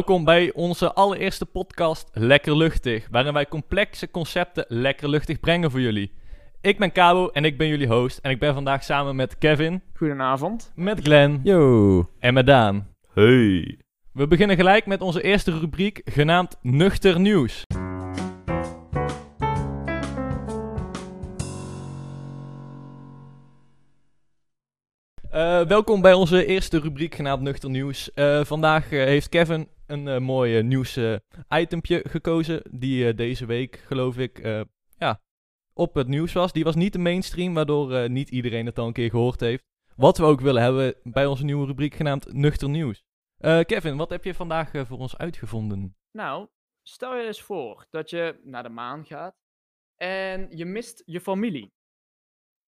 Welkom bij onze allereerste podcast Lekker Luchtig, waarin wij complexe concepten lekker luchtig brengen voor jullie. Ik ben Cabo en ik ben jullie host en ik ben vandaag samen met Kevin, Goedenavond. met Glenn Yo. en met Daan. Hey. We beginnen gelijk met onze eerste rubriek genaamd Nuchter Nieuws. Eh, welkom bij onze eerste rubriek genaamd Nuchter Nieuws. Eh, vandaag eh, heeft Kevin een eh, mooi eh, nieuws eh, itempje gekozen die deze week, geloof ik, ja, op het nieuws was. Die was niet de mainstream, waardoor niet iedereen het al een keer gehoord heeft. Wat we ook willen hebben bij onze nieuwe rubriek genaamd Nuchter Nieuws. Kevin, wat heb je vandaag voor ons uitgevonden? Nou, stel je eens voor dat je naar de maan gaat en je mist je familie.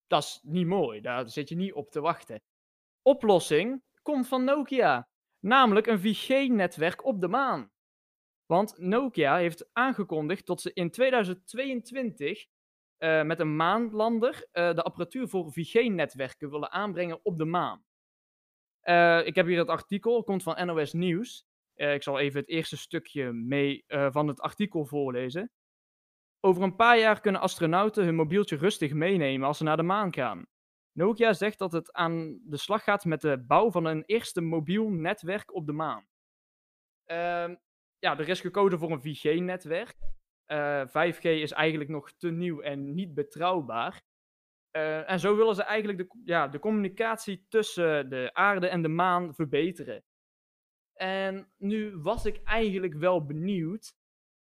Dat is niet mooi, daar zit je niet op te wachten. Oplossing komt van Nokia, namelijk een 4G-netwerk op de maan. Want Nokia heeft aangekondigd dat ze in 2022 eh, met een maanlander eh, de apparatuur voor 4G-netwerken willen aanbrengen op de maan. Eh, ik heb hier het artikel, komt van NOS Nieuws. Ik zal even het eerste stukje mee van het artikel voorlezen. Over een paar jaar kunnen astronauten hun mobieltje rustig meenemen als ze naar de maan gaan. Nokia zegt dat het aan de slag gaat met de bouw van een eerste mobiel netwerk op de maan. Ehm, ja, er is gekozen voor een 4G-netwerk. 5G is eigenlijk nog te nieuw en niet betrouwbaar. Eh, en zo willen ze eigenlijk de, ja, de communicatie tussen de aarde en de maan verbeteren. En nu was ik eigenlijk wel benieuwd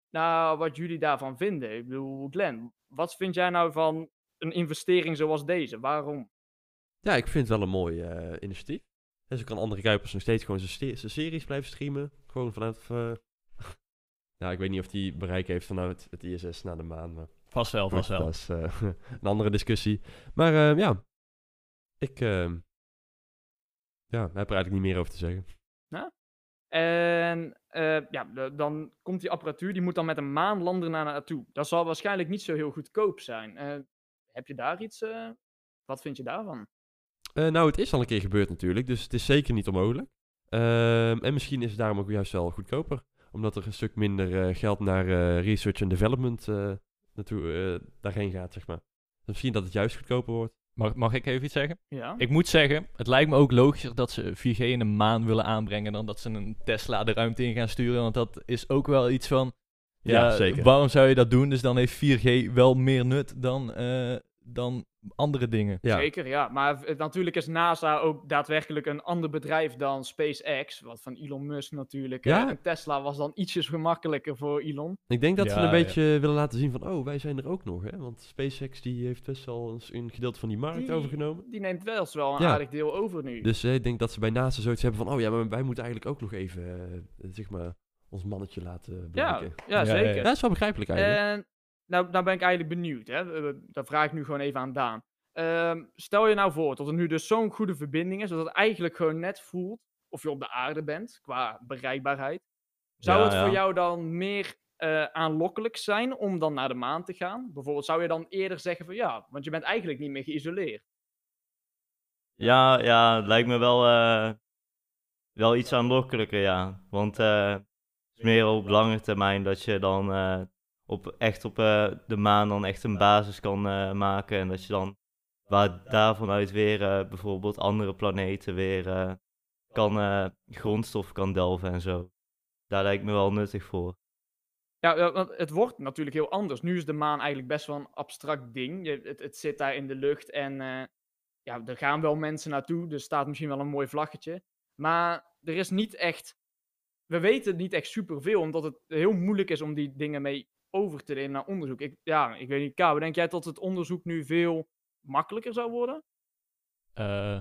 naar wat jullie daarvan vinden. Ik bedoel, Glenn, wat vind jij nou van een investering zoals deze? Waarom? Ja, ik vind het wel een mooi eh, initiatief. En zo kan andere Kuipers nog steeds gewoon zijn series blijven streamen. Gewoon vanuit... eh, ja, ik weet niet of die bereik heeft vanuit het ISS naar de maan. Maar Vast wel, vast wel. dat is eh, een andere discussie. Maar eh, ja, ik eh, ja, heb er eigenlijk niet meer over te zeggen. En eh, ja, de- dan komt die apparatuur, die moet dan met een maanlander naar naartoe. Dat zal waarschijnlijk niet zo heel goedkoop zijn. Heb je daar iets, wat vind je daarvan? Eh, nou, het is al een keer gebeurd natuurlijk, dus het is zeker niet onmogelijk. Ehm, en misschien is het daarom ook juist wel goedkoper. Omdat er een stuk minder eh, geld naar eh, research en development eh, naartoe, eh, daarheen gaat, zeg maar. Dus misschien dat het juist goedkoper wordt. Mag, mag ik even iets zeggen? Ja. Ik moet zeggen, het lijkt me ook logischer dat ze 4G in de maan willen aanbrengen dan dat ze een Tesla de ruimte in gaan sturen. Want dat is ook wel iets van, ja, Ja, zeker. waarom zou je dat doen? Dus dan heeft 4G wel meer nut dan, eh, dan andere dingen. Ja, Zeker, ja. Maar eh, natuurlijk is NASA ook daadwerkelijk een ander bedrijf dan SpaceX. Wat van Elon Musk natuurlijk. Ja? Ja? En Tesla was dan ietsjes gemakkelijker voor Elon. ik denk dat ze een ja. beetje willen laten zien van, oh, wij zijn er ook nog, hè. Want SpaceX die heeft best wel een, een gedeelte van die markt Die- overgenomen. Die neemt wel eens wel een Ja. aardig deel over nu. Dus eh, ik denk dat ze bij NASA zoiets hebben van, oh ja, maar wij moeten eigenlijk ook nog even, eh, zeg maar, ons mannetje laten blijken. ja, Ja, zeker. dat is wel begrijpelijk eigenlijk. En nou, nou ben ik eigenlijk benieuwd. Hè? Eh, Dat vraag ik nu gewoon even aan Daan. Ehm, stel je nou voor dat er nu dus zo'n goede verbinding is, dat het eigenlijk gewoon net voelt of je op de aarde bent, qua bereikbaarheid. Zou Ja, het voor ja. jou dan meer eh, aanlokkelijk zijn om dan naar de maan te gaan? Bijvoorbeeld zou je dan eerder zeggen van ja, want je bent eigenlijk niet meer geïsoleerd. Ja, ja, het lijkt me wel, eh, wel iets aanlokkelijker, ja. Want eh, het is meer op lange termijn dat je dan eh, op, echt op eh, de maan dan echt een basis kan eh, maken. En dat je dan waar daarvan uit weer eh, bijvoorbeeld andere planeten weer kan, grondstoffen kan delven en zo. Daar lijkt me wel nuttig voor. Ja, want het wordt natuurlijk heel anders. Nu is de maan eigenlijk best wel een abstract ding. Je, het, het zit daar in de lucht en ja, er gaan wel mensen naartoe. Er staat misschien wel een mooi vlaggetje. Maar er is niet echt. We weten niet echt superveel, omdat het heel moeilijk is om die dingen mee over te nemen naar onderzoek. Ik, ja, ik weet niet, Kabo, denk jij dat het onderzoek nu veel makkelijker zou worden? Eh,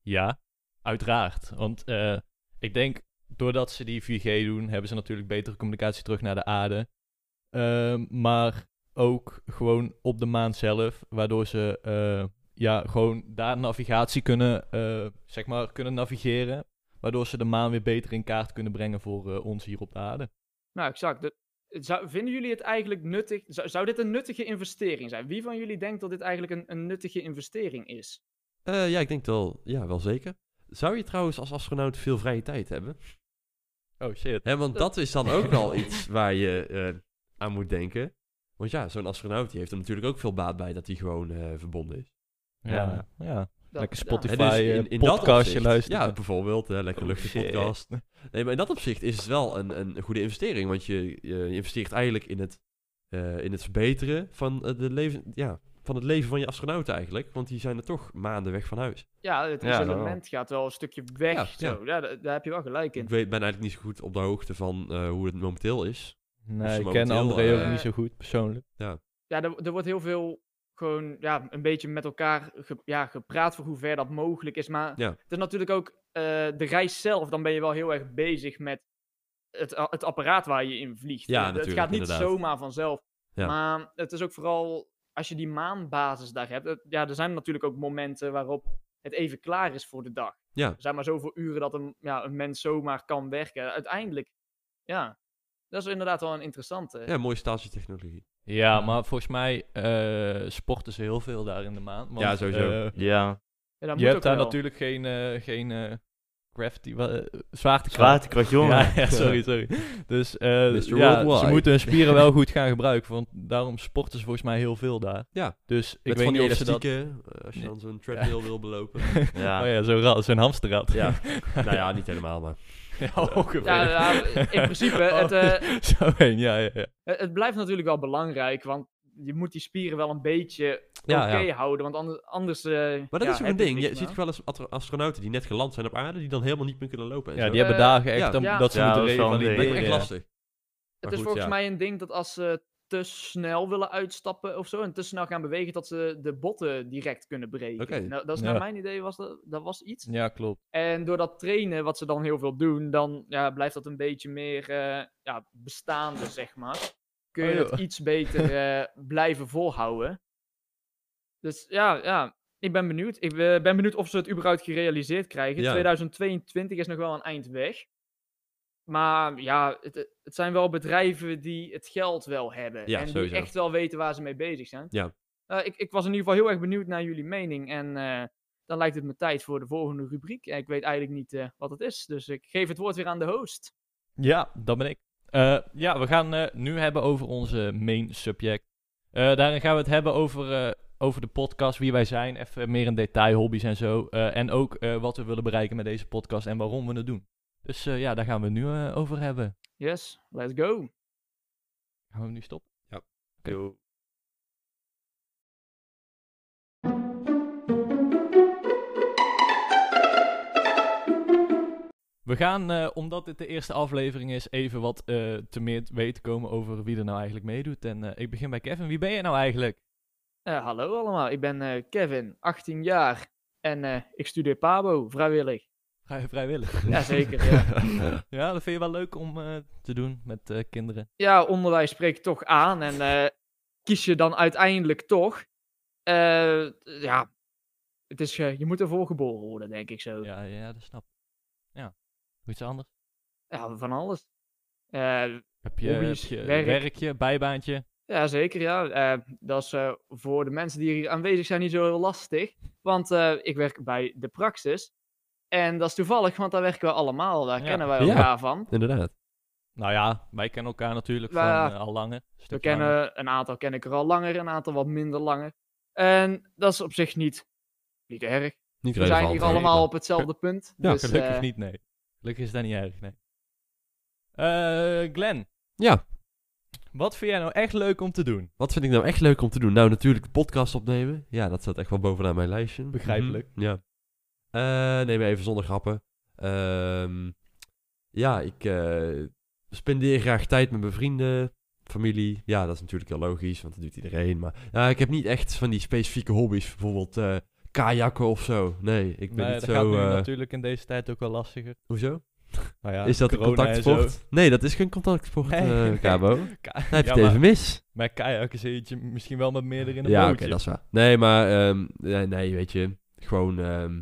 ja, uiteraard. Want eh, ik denk, doordat ze die 4G doen, hebben ze natuurlijk betere communicatie terug naar de aarde. Ehm, maar ook gewoon op de maan zelf, waardoor ze eh, ja, gewoon daar navigatie kunnen, zeg maar, kunnen navigeren. Waardoor ze de maan weer beter in kaart kunnen brengen voor ons hier op de aarde. Nou, exact. De- zou, vinden jullie het eigenlijk nuttig? Zou, zou dit een nuttige investering zijn? Wie van jullie denkt dat dit eigenlijk een, een nuttige investering is? Eh, ja, ik denk wel, ja, wel zeker. Zou je trouwens als astronaut veel vrije tijd hebben? Oh shit. Hè, want dat is dan ook wel iets waar je eh, aan moet denken. Want ja, zo'n astronaut die heeft er natuurlijk ook veel baat bij dat hij gewoon eh, verbonden is. Ja, ja. Dat- Lekker ja. Spotify dus eh, in, in dat podcastje luisteren. Ja, bijvoorbeeld, hè, lekker Oh, podcast. Nee, maar in dat opzicht is het wel een, een goede investering. Want je, je, investeert eigenlijk in het, eh, in het verbeteren van, eh, de leven, ja, van het leven van je astronauten eigenlijk. Want die zijn er toch maanden weg van huis. Ja, het Ja, isolement gaat wel een stukje weg. Ja, zo. Ja, da- daar heb je wel gelijk in. Ik weet, ben eigenlijk niet zo goed op de hoogte van eh, hoe het momenteel is. Nee, ik ken André ook niet zo goed, persoonlijk. Ja, er, er wordt heel veel gewoon ja, een beetje met elkaar ge- ja, gepraat voor hoe ver dat mogelijk is. Maar Ja. het is natuurlijk ook eh, de reis zelf. Dan ben je wel heel erg bezig met het, het apparaat waar je in vliegt. Ja, Eh, het gaat niet inderdaad. zomaar vanzelf. Ja. Maar het is ook vooral als je die maanbasis daar hebt. het- ja, er zijn natuurlijk ook momenten waarop het even klaar is voor de dag. Ja. Er zijn maar zoveel uren dat een, ja, een mens zomaar kan werken. Uiteindelijk, ja, dat is inderdaad wel een interessante. Ja, mooie statietechnologie. Ja, maar volgens mij eh, sporten ze heel veel daar in de maan. Want, Ja, sowieso. eh, Ja, Ja, dat je moet hebt ook daar wel. natuurlijk geen, eh geen gravity, zwaartekracht. zwaartekracht, jongen. Ja, ja, sorry, sorry. Dus eh, ja, ze moeten hun spieren wel goed gaan gebruiken, want daarom sporten ze volgens mij heel veel daar. Ja. Dus ik Met weet van niet die of ze dat... als je dan zo'n treadmill wil belopen. Ja. Oh ja, zo'n hamsterrad. Ja. nou ja, niet helemaal, maar... ja, ongeveer. Ja, ja, in principe, het, eh, Zo heen, ja, ja, ja. het het blijft natuurlijk wel belangrijk, want je moet die spieren wel een beetje Ja, oké ja. houden, want anders... anders eh, Maar dat ja, is ook een ding. Je ziet wel eens astro- astronauten die net geland zijn op aarde, die dan helemaal niet meer kunnen lopen. En Ja, zo. die hebben Eh, dagen echt ja. dan- Ja. dat ze Ja, moeten ding. Dat is revalideren. echt ja. lastig. Het is goed, volgens ja. mij een ding dat als ze te snel willen uitstappen of zo, en te snel gaan bewegen, dat ze de botten direct kunnen breken. Nou, dat is Ja. naar mijn idee, was dat, dat was iets. Ja, klopt. En door dat trainen, wat ze dan heel veel doen, dan ja, blijft dat een beetje meer eh, ja, bestaande, zeg maar. Kun je Oh, het joh. iets beter eh, blijven volhouden. Dus ja, ja, ik ben benieuwd. Ik eh, ben benieuwd of ze het überhaupt gerealiseerd krijgen. Ja. 2022 is nog wel een eind weg. Maar ja, het, het zijn wel bedrijven die het geld wel hebben. Ja, en die sowieso. echt wel weten waar ze mee bezig zijn. Ja. Eh, ik, ik was in ieder geval heel erg benieuwd naar jullie mening. En eh, dan lijkt het me tijd voor de volgende rubriek. En ik weet eigenlijk niet eh, wat het is. Dus ik geef het woord weer aan de host. Ja, dat ben ik. Eh, ja, we gaan eh, nu hebben over onze main subject. Eh, daarin gaan we het hebben over, eh, over de podcast, wie wij zijn, even meer in detail, hobby's en zo. Eh, en ook eh, wat we willen bereiken met deze podcast en waarom we het doen. Dus eh, ja, daar gaan we het nu eh, over hebben. Yes, let's go. Gaan we hem nu stoppen? Oké. Yo. We gaan, eh, omdat dit de eerste aflevering is, even wat eh, te meer te weten komen over wie er nou eigenlijk meedoet. En eh, ik begin bij Kevin. Wie ben je nou eigenlijk? Eh, hallo allemaal, ik ben eh, Kevin, 18 jaar. En eh, ik studeer Pabo, vrijwillig. Vrij, vrijwillig. Jazeker, ja. ja, dat vind je wel leuk om eh, te doen met eh, kinderen. ja, onderwijs spreekt toch aan. En eh, kies je dan uiteindelijk toch. Eh, ja, het is, je moet ervoor geboren worden, denk ik zo. Ja, ja, dat snap ik. Ja. Iets anders? Ja, van alles. Eh, Heb je, Hobby's, heb je werk. werkje, bijbaantje? Ja, zeker. Ja. Eh, dat is eh, voor de mensen die hier aanwezig zijn niet zo heel lastig. Want eh, ik werk bij de Praxis. En dat is toevallig, want daar werken we allemaal. Daar Ja. kennen wij Ja. elkaar van. Inderdaad. Nou ja, wij kennen elkaar natuurlijk Ja. van eh, al langer. Een We langer. kennen een aantal ken ik er al langer, een aantal wat minder langer. En dat is op zich niet, niet erg. Niet We zijn hier nee. allemaal op hetzelfde punt. Ja, dus, Gelukkig eh, niet, nee. Gelukkig is dat niet erg, nee. Eh Glenn, Ja, wat vind jij nou echt leuk om te doen? wat vind ik nou echt leuk om te doen? Nou, natuurlijk de podcast opnemen. Ja, dat staat echt wel bovenaan mijn lijstje. Begrijpelijk. Mhm, Ja. Eh nee, maar even zonder grappen. Ehm, ja, ik eh, spendeer graag tijd met mijn vrienden, familie. Ja, dat is natuurlijk heel logisch, want dat doet iedereen. Maar ja, ik heb niet echt van die specifieke hobby's. Bijvoorbeeld eh kajakken of zo. Nee, ik ben Nee, niet dat gaat zo... nu eh, natuurlijk in deze tijd ook wel lastiger. Hoezo? Nou ja, is dat een contactsport? Nee, dat is geen contactsport, Nee. eh Cabo. Dan Ka- heb je ja, het even maar mis. Met kajakken zit je misschien wel met meerdere in een Ja, oké, bootje. dat is waar. Nee, maar ehm, nee, nee, weet je, gewoon, ehm,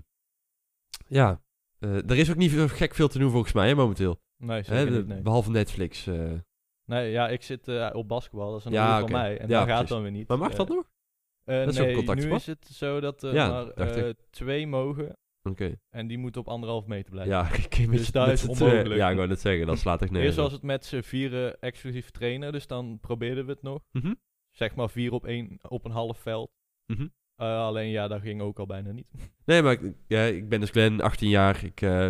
ja, eh, er is ook niet zo gek veel te doen volgens mij, hè, momenteel. Nee, Hè, de- niet, nee. Behalve Netflix. eh. Nee, ja, ik zit eh, op basketbal, dat is een Ja, van mij. En Ja, dat gaat dan weer niet. Maar mag dat nog? Dat is ook nee, nu is het zo dat er Ja, maar ik. twee mogen. Oké. En die moeten op anderhalf meter blijven. Ja, ik Dus daar is het onmogelijk. Ja, ik wou net zeggen, dat slaat echt nergens Eerst was het met z'n vieren exclusief trainen, dus dan probeerden we het nog. Mhm. Zeg maar vier op, één, op een half veld. Mhm. Eh, alleen ja, dat ging ook al bijna niet. Nee, maar ik, ja, ik ben dus Glenn, 18 jaar. Ik eh,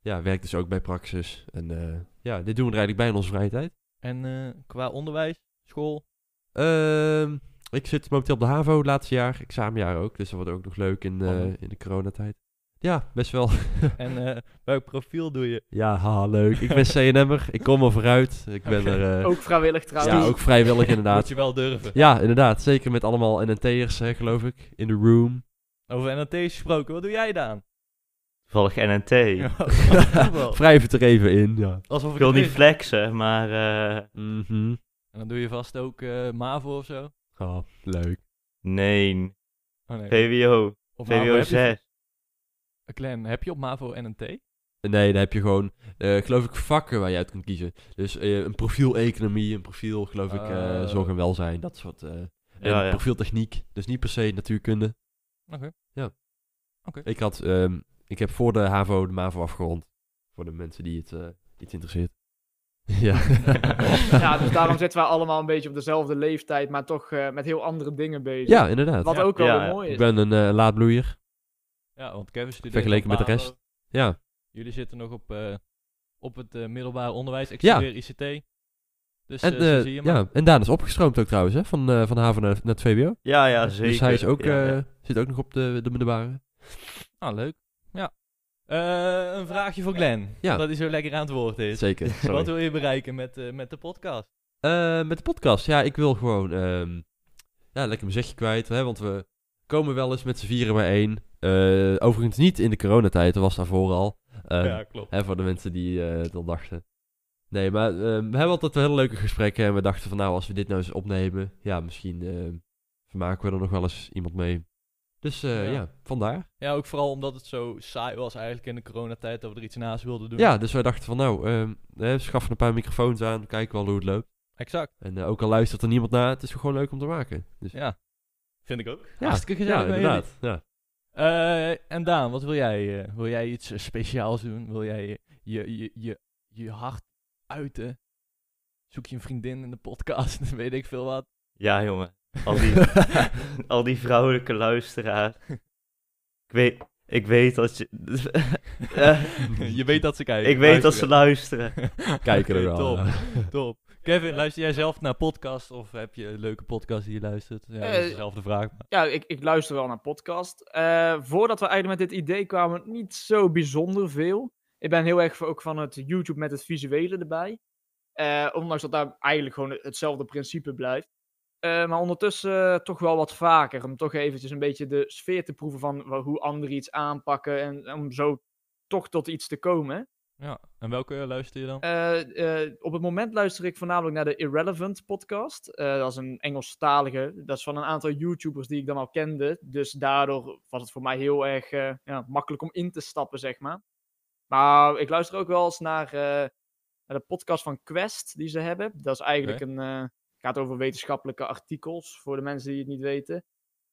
ja, werk dus ook bij Praxis. En eh, ja, dit doen we er eigenlijk bij in onze vrije tijd. En qua onderwijs, school, Ehm, ik zit momenteel op de HAVO, het laatste jaar, examenjaar ook. Dus dat wordt ook nog leuk in, Spannend. in de coronatijd. Ja, best wel. en eh, welk profiel doe je? Ja, haha, leuk. Ik ben CNM'er. Ik kom er vooruit. Ik ben er... Eh, ook vrijwillig trouwens. Ja, ook vrijwillig inderdaad. Moet je wel durven. Ja, inderdaad. Zeker met allemaal NNT'ers, geloof ik. In de room. Over NNT's gesproken. Wat doe jij dan? Volg NNT. Oh, Wrijf het er even in, ja. Ik wil niet flexen, maar... Uh... En dan doe je vast ook MAVO of zo? Oh, leuk. Nee. Oh, nee. VWO. Of VWO 6. Clan, heb je op MAVO en een Nee, dan heb je gewoon, uh, geloof ik, vakken waar je uit kunt kiezen. Dus eh, een profiel economie, een profiel, geloof ik, uh, zorg en welzijn, dat soort. ja, ja. profiel techniek, dus niet per se natuurkunde. Oké. Ja. Oké. Ik had, um, ik heb voor de HAVO de MAVO afgerond. Voor de mensen die het iets interesseert. ja. ja, dus daarom zitten we allemaal een beetje op dezelfde leeftijd, maar toch met heel andere dingen bezig. Ja, inderdaad. Wat ook wel mooi is. Ik ben een laadbloeier. Ja, want Kevin studeert Vergeleken met de rest. Ja. Jullie zitten nog op, eh, op het eh, middelbare onderwijs. Ik Ja. studeer ICT. Dus En, eh, zo zie je maar. ja, en Daan is opgestroomd ook trouwens, hè? Van, eh van de HAVO naar, naar het VWO. Ja, ja, zeker. Dus hij is ook, Ja, ja. eh, zit ook nog op de, de middelbare. Ah, leuk. Ja. Eh, een vraagje voor Glenn. Ja. Dat hij zo lekker aan het woord is. Zeker. sorry. Wat wil je bereiken met, eh, met de podcast? Eh, met de podcast, ja, ik wil gewoon ehm, ja, lekker mijn zegje kwijt. Hè, want we komen wel eens met z'n vieren bijeen. Eh overigens niet in de coronatijd, dat was daarvoor al. Ehm, klopt. hè, voor de mensen die eh het al dachten. Nee, maar we hebben altijd wel hele leuke gesprekken. En we dachten van nou, als we dit nou eens opnemen, ja, misschien vermaken we er nog wel eens iemand mee. Dus eh, Ja. ja. vandaar. Ja, ook vooral omdat het zo saai was eigenlijk in de coronatijd dat we er iets naast wilden doen. Ja, dus wij dachten van nou, ehm hè, schaffen een paar microfoons aan, kijken wel hoe het loopt. Exact. En eh, ook al luistert er niemand naar, het is gewoon leuk om te maken. Dus, Ja. Vind ik ook. Ja, Hartstikke gezellig ja, inderdaad. Ja. Eh, en Daan, wat wil jij? eh, wil jij iets eh, speciaals doen? Wil jij je, je, je, je, je hart uiten? Zoek je een vriendin in de podcast? Weet ik veel wat. Ja, jongen. Al die, al die vrouwelijke luisteraars. Ik weet, ik weet dat je... Eh, je weet dat ze kijken. ik weet dat ze luisteren. Kijken er Oké, wel. Top, top. Kevin, luister jij zelf naar podcast of heb je een leuke podcast die je luistert? Ja, dat is Eh, dezelfde vraag. maar- Ja, ik, ik luister wel naar podcast. Eh, voordat we eigenlijk met dit idee kwamen, niet zo bijzonder veel. Ik ben heel erg ook van het YouTube met het visuele erbij. Eh, ondanks dat daar eigenlijk gewoon hetzelfde principe blijft. Maar ondertussen toch wel wat vaker. Om toch eventjes een beetje de sfeer te proeven van hoe anderen iets aanpakken. En om zo toch tot iets te komen. Ja, en welke luister je dan? Eh, eh, op het moment luister ik voornamelijk naar de Irrelevant podcast. Eh, dat is een Engelstalige. Dat is van een aantal YouTubers die ik dan al kende. Dus daardoor was het voor mij heel erg eh, ja, makkelijk om in te stappen, zeg maar. Maar ik luister ook wel eens naar, eh, naar de podcast van Quest die ze hebben. Dat is eigenlijk een. eh, gaat over wetenschappelijke artikels voor de mensen die het niet weten.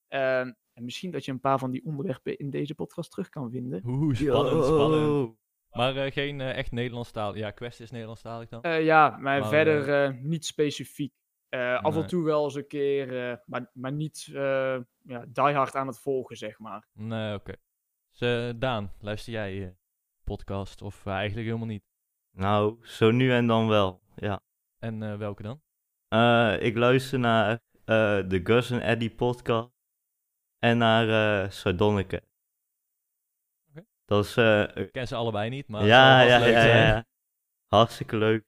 Eh, en misschien dat je een paar van die onderwerpen in deze podcast terug kan vinden. Oeh, spannend, spannend. Maar eh, geen eh, echt Nederlandstalig. Ja, Quest is Nederlandstalig dan. Eh, ja, maar, Maar, verder eh, niet specifiek. Eh, af en toe wel eens een keer, eh, maar, maar niet eh ja, die hard aan het volgen, zeg maar. Nee, oké. Dus, Daan, luister jij podcast of eigenlijk helemaal niet? Nou, zo nu en dan wel, ja. En eh, welke dan? Eh, ik luister naar eh, de Gus en Eddie podcast. En naar eh Sardonneke. Dat is... eh, Ik ken ze allebei niet, maar ja, ja, leuk ja, zijn. ja. Hartstikke leuk.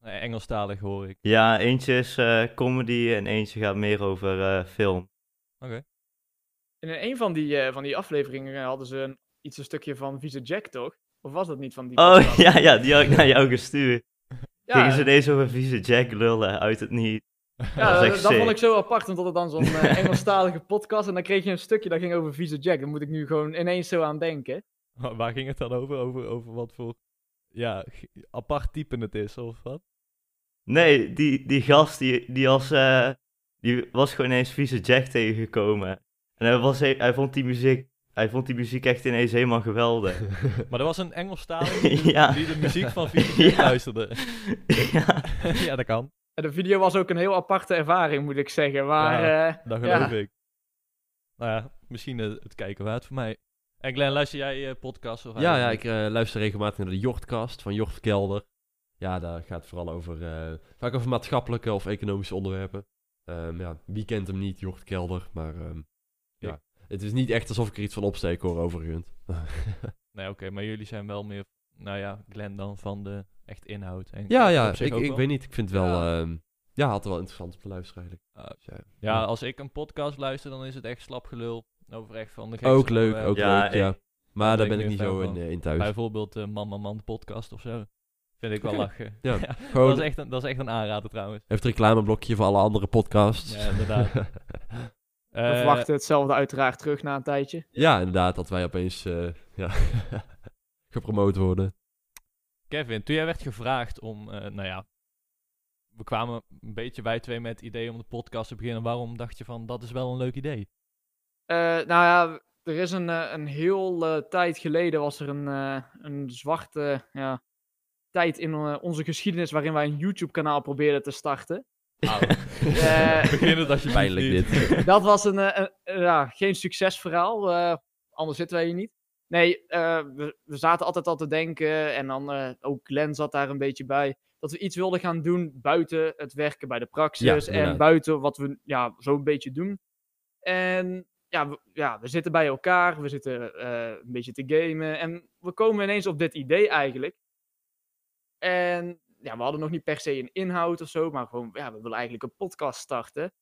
Eh, Engelstalig hoor ik. Ja, eentje is eh, comedy en eentje gaat meer over eh, film. Oké. En in een van die, eh, van die afleveringen hadden ze een, iets een stukje van Vieze Jack, toch? Of was dat niet van die Oh podcast? ja, ja, die had ik naar jou gestuurd. Ja, Gingen ze ineens over vieze Jack lullen uit het niet. ja, dat vond ik zo apart, want dat het dan zo'n Engelstalige podcast en dan kreeg je een stukje dat ging over Vieze Jack. Daar moet ik nu gewoon ineens zo aan denken. Wa- Waar ging het dan over? Over, over wat voor ja, apart type het is of wat? Nee, die, die gast die, die, als, eh, die was gewoon ineens vieze Jack tegengekomen. En hij, was, hij vond die muziek hij vond die muziek echt ineens helemaal geweldig. Maar er was een Engelstalige die, Ja. die de muziek van VVG Ja. luisterde. ja. ja, dat kan. En de video was ook een heel aparte ervaring, moet ik zeggen. Maar eh, Dat Ja. geloof ik. Nou ja, misschien eh, het kijken waard voor mij. En Glenn, luister jij eh podcasts? Of Ja, ja, ik eh, luister regelmatig naar de Jochtcast van Jocht Kelder. Ja, daar gaat het vooral over, eh, vaak over maatschappelijke of economische onderwerpen. Ehm, ja, wie kent hem niet, Jocht Kelder, maar ehm, ja. Het is niet echt alsof ik er iets van opsteek hoor, overigens. Nee, oké, maar jullie zijn wel meer, nou ja, Glenn dan van de echt inhoud. En ja, ja, ik, ik wel. weet niet, ik vind het wel, Ja. ja, ja altijd wel interessant om te luisteren eigenlijk. Ah, Dus, ja. Ja, als ik een podcast luister, dan is het echt slap gelul over echt van de ook leuk, onderwerpen. ook Ja, leuk, ik- ja. Maar daar ben ik niet zo in, eh, in thuis. Bijvoorbeeld de Man Man Man podcast of zo. Vind ik wel lachen. Ja, dat, Gewoon is echt een, dat is echt een aanrader trouwens. even het reclameblokje voor alle andere podcasts. Ja, inderdaad. we Eh, verwachten hetzelfde uiteraard terug na een tijdje. Ja, inderdaad, dat wij opeens eh, ja, gepromoot worden. Kevin, toen jij werd gevraagd om, eh, nou ja, we kwamen een beetje wij twee met het idee om de podcast te beginnen. Waarom dacht je van, dat is wel een leuk idee? Eh, nou ja, er is een, eh, een heel eh, tijd geleden was er een, eh, een zwarte ja, tijd in onze geschiedenis waarin wij een YouTube-kanaal probeerden te starten. Eh, beginnen dat je Pijnlijk dit. dat was een, eh, een- ja, geen succesverhaal, eh, anders zitten wij hier niet. Nee, eh, we, we zaten altijd al te denken en dan eh, ook Glenn zat daar een beetje bij. Dat we iets wilden gaan doen buiten het werken bij de praxis Ja, en buiten wat we ja, zo'n beetje doen. En ja we, ja, we zitten bij elkaar, we zitten eh, een beetje te gamen en we komen ineens op dit idee eigenlijk. En ja, we hadden nog niet per se een inhoud of zo, maar gewoon, ja, we willen eigenlijk een podcast starten.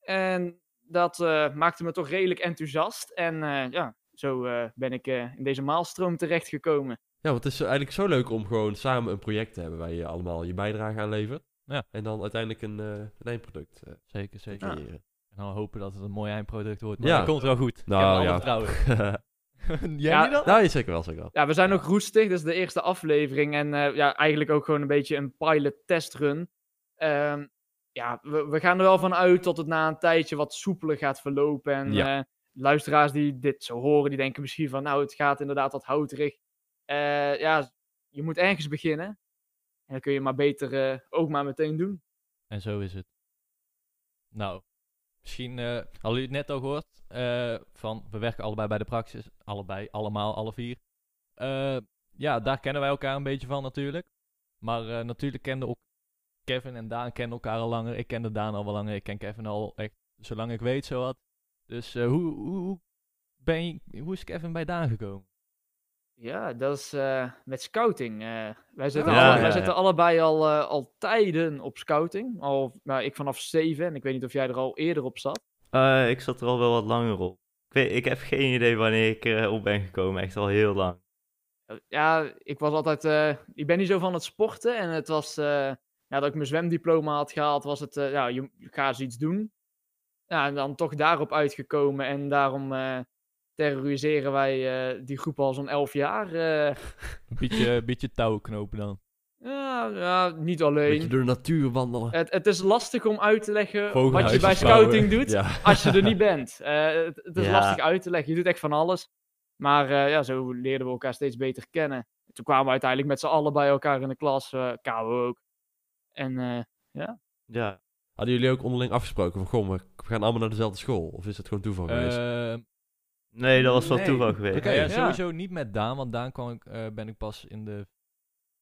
En dat eh, maakte me toch redelijk enthousiast. En eh, ja, zo eh, ben ik eh, in deze maalstroom terechtgekomen. Ja, want het is eigenlijk zo leuk om gewoon samen een project te hebben waar je allemaal je bijdrage aan levert. Ja. En dan uiteindelijk een, eh, een eindproduct Zeker, zeker. En dan hopen dat het een mooi eindproduct wordt. Maar Ja. dat komt wel goed. Nou, ik heb er ja. alle vertrouwen in. Jij Ja, niet dan? nou, zeker wel, zeker wel. Ja, we zijn nog roestig, dit is de eerste aflevering. En eh, ja, eigenlijk ook gewoon een beetje een pilot testrun. Ehm, ja, we, we gaan er wel van uit dat het na een tijdje wat soepeler gaat verlopen. En Ja. eh, luisteraars die dit zo horen, die denken misschien van, nou, het gaat inderdaad wat houterig. Eh, ja, je moet ergens beginnen. En dan kun je maar beter ook maar meteen doen. En zo is het. Nou, misschien eh hadden jullie het net al gehoord. eh, van, we werken allebei bij de praxis. Allebei, allemaal, alle vier. Eh, ja, daar kennen wij elkaar een beetje van natuurlijk. Maar natuurlijk kenden ook Kevin en Daan kennen elkaar al langer. Ik kende Daan al wel langer. Ik ken Kevin al echt zolang ik weet zo wat. Dus hoe, hoe, hoe ben je, hoe is Kevin bij Daan gekomen? Ja, dat is eh, met scouting. eh. wij zitten, Ja, alle- ja, wij ja. zitten allebei al, eh, al tijden op scouting. Al, nou, ik vanaf zeven. En ik weet niet of jij er al eerder op zat. Ik zat er al wel wat langer op. Ik, weet, ik heb geen idee wanneer ik erop ben gekomen. Echt al heel lang. Ja, ik was altijd. ik ben niet zo van het sporten. En het was. eh, ja, dat ik mijn zwemdiploma had gehaald, was het. ja, je ga eens iets doen. Ja, en dan toch daarop uitgekomen. En daarom terroriseren wij eh, die groep al zo'n elf jaar. eh. Een beetje, beetje touw knopen dan. ja, ja, niet Beetje alleen. door de natuur wandelen. Het, het is lastig om uit te leggen wat je bij scouting doet. Ja. als je er niet bent. Eh, het, het is Ja. lastig uit te leggen. Je doet echt van alles. Maar eh, ja, zo leerden we elkaar steeds beter kennen. Toen kwamen we uiteindelijk met z'n allen bij elkaar in de klas. eh KO ook. En eh, Ja. Hadden jullie ook onderling afgesproken van, goh, we we gaan allemaal naar dezelfde school? Of is het gewoon toeval geweest? Nee, dat was wel Nee. toeval geweest. Oké. ja, ja. sowieso niet met Daan, want Daan kwam ik, eh, ben ik pas in de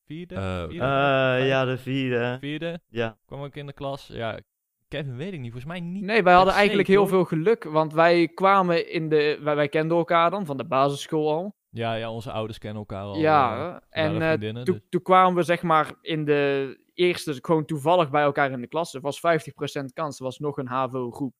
vierde, Eh, vierde, Eh, ja, de vierde. vierde Ja. kwam ik in de klas. Ja, Kevin weet ik niet, volgens mij niet. nee, wij hadden eigenlijk heel veel geluk. Want wij kwamen in de. Wij, wij kenden elkaar dan van de basisschool al. Ja, ja, onze ouders kennen elkaar al. ja, waren en eh, vriendinnen, toen, dus- toen kwamen we zeg maar in de eerste. gewoon toevallig bij elkaar in de klas. Er was 50% kans. Er was nog een HAVO-groep.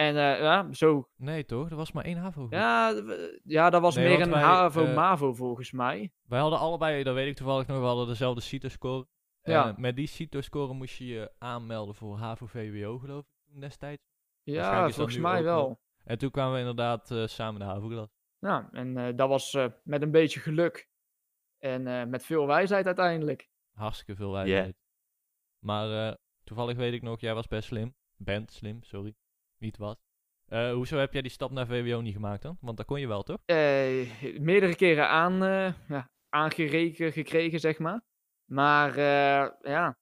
En eh, ja, zo Nee, toch? Er was maar één HAVO. Ja, ja, dat was Nee, meer een wij, HAVO-MAVO volgens mij. Wij hadden allebei, dat weet ik toevallig nog, we hadden dezelfde CITO-score. Ja. Eh, met die CITO-score moest je je aanmelden voor HAVO-VWO, geloof ik, toen destijds. Ja, volgens mij wel. nog. En toen kwamen we inderdaad eh, samen de HAVO-klas. Ja, en eh, dat was eh, met een beetje geluk. En eh, met veel wijsheid uiteindelijk. Hartstikke veel wijsheid. Maar eh, toevallig weet ik nog, jij was best slim. Bent slim, sorry. Niet was. Eh, hoezo heb jij die stap naar VWO niet gemaakt dan? Want dat kon je wel, toch? Eh, meerdere keren aan, eh, ja, gekregen, zeg maar. Maar ja,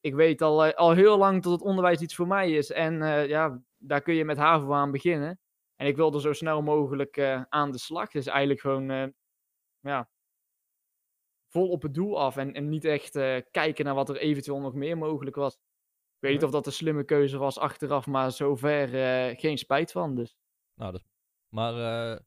ik weet al, al heel lang dat het onderwijs iets voor mij is. En ja, daar kun je met HAVO aan beginnen. En ik wilde zo snel mogelijk aan de slag. Dus eigenlijk gewoon, ja, vol op het doel af. En, en niet echt kijken naar wat er eventueel nog meer mogelijk was. Ik weet niet of dat een slimme keuze was achteraf, maar zover eh, geen spijt van. Dus. Nou, dat... Maar eh,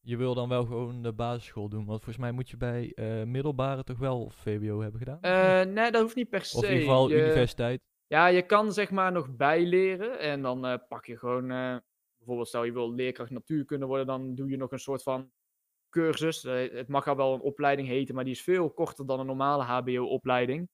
je wil dan wel gewoon de basisschool doen. Want volgens mij moet je bij eh, middelbare toch wel VWO hebben gedaan? Nee, dat hoeft niet per se. of in ieder geval Je- universiteit. Ja, je kan zeg maar nog bijleren. En dan pak je gewoon, bijvoorbeeld stel je wil leerkracht natuurkunde worden, dan doe je nog een soort van cursus. Het mag al wel een opleiding heten, maar die is veel korter dan een normale HBO-opleiding.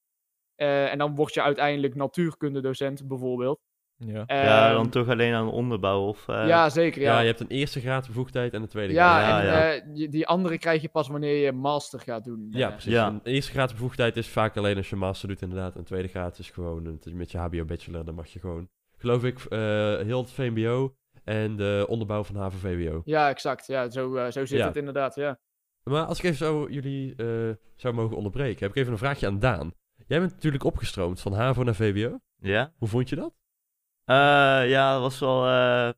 Eh, en dan word je uiteindelijk natuurkundedocent bijvoorbeeld. Ja. ja, Ehm, dan toch alleen aan de onderbouw of... eh, ja, zeker. Ja, Ja, je hebt een eerste graad bevoegdheid en een tweede ja, graad. Ja, en eh, die andere krijg je pas wanneer je master gaat doen. Ja, Eh, precies. Ja. Een eerste graad bevoegdheid is vaak alleen als je master doet, inderdaad. Een tweede graad is gewoon het is met je HBO-bachelor. Dan mag je gewoon, geloof ik, eh, heel het VMBO en de onderbouw van HAVO-VWO. ja, exact. Ja, zo, eh, zo zit Ja. het inderdaad, ja. Maar als ik even zo jullie eh, zou mogen onderbreken, heb ik even een vraagje aan Daan. Jij bent natuurlijk opgestroomd van HAVO naar VWO. Ja? Hoe vond je dat? Eh, ja, het was wel eh,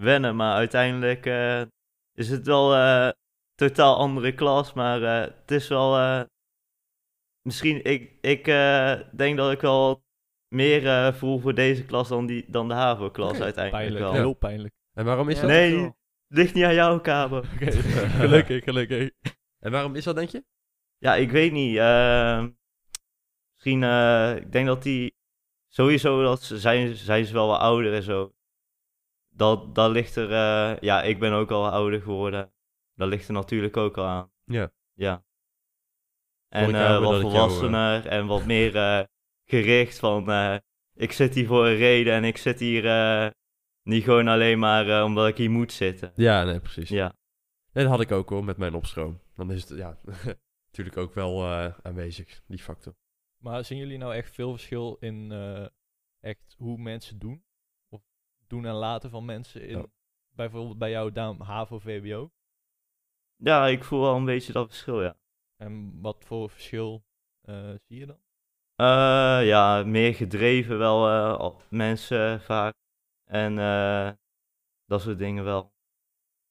wennen, maar uiteindelijk eh, is het wel eh totaal andere klas. Maar eh, het is wel. eh, misschien, ik, ik eh, denk dat ik wel meer eh, voel voor deze klas dan, die, dan de HAVO-klas uiteindelijk Pijnlijk, wel. heel pijnlijk. En waarom is Ja, dat? Nee, niet- ligt niet aan jou, Kamer. Oké, gelukkig, gelukkig. En waarom is dat, denk je? Ja, ik weet niet. Misschien, eh, ik denk dat die. Sowieso dat ze, zijn, zijn ze wel wat ouder en zo. Dat, dat ligt er. eh, ja, ik ben ook al ouder geworden. Dat ligt er natuurlijk ook al aan. Ja. Ja. En eh, wat jou, volwassener en wat meer gericht van. ik zit hier voor een reden en ik zit hier niet gewoon alleen maar omdat ik hier moet zitten. Ja, nee, precies. Ja. Nee, dat had ik ook hoor, met mijn opstroom. Dan is het, ja, natuurlijk ook wel aanwezig, die factor. Maar zien jullie nou echt veel verschil in eh, echt hoe mensen doen? Of doen en laten van mensen in, Oh. bijvoorbeeld bij jou Daan, HAVO, VWO? ja, ik voel wel een beetje dat verschil, ja. En wat voor verschil eh, zie je dan? Eh, ja, meer gedreven wel eh, mensen vaak. En eh, dat soort dingen wel.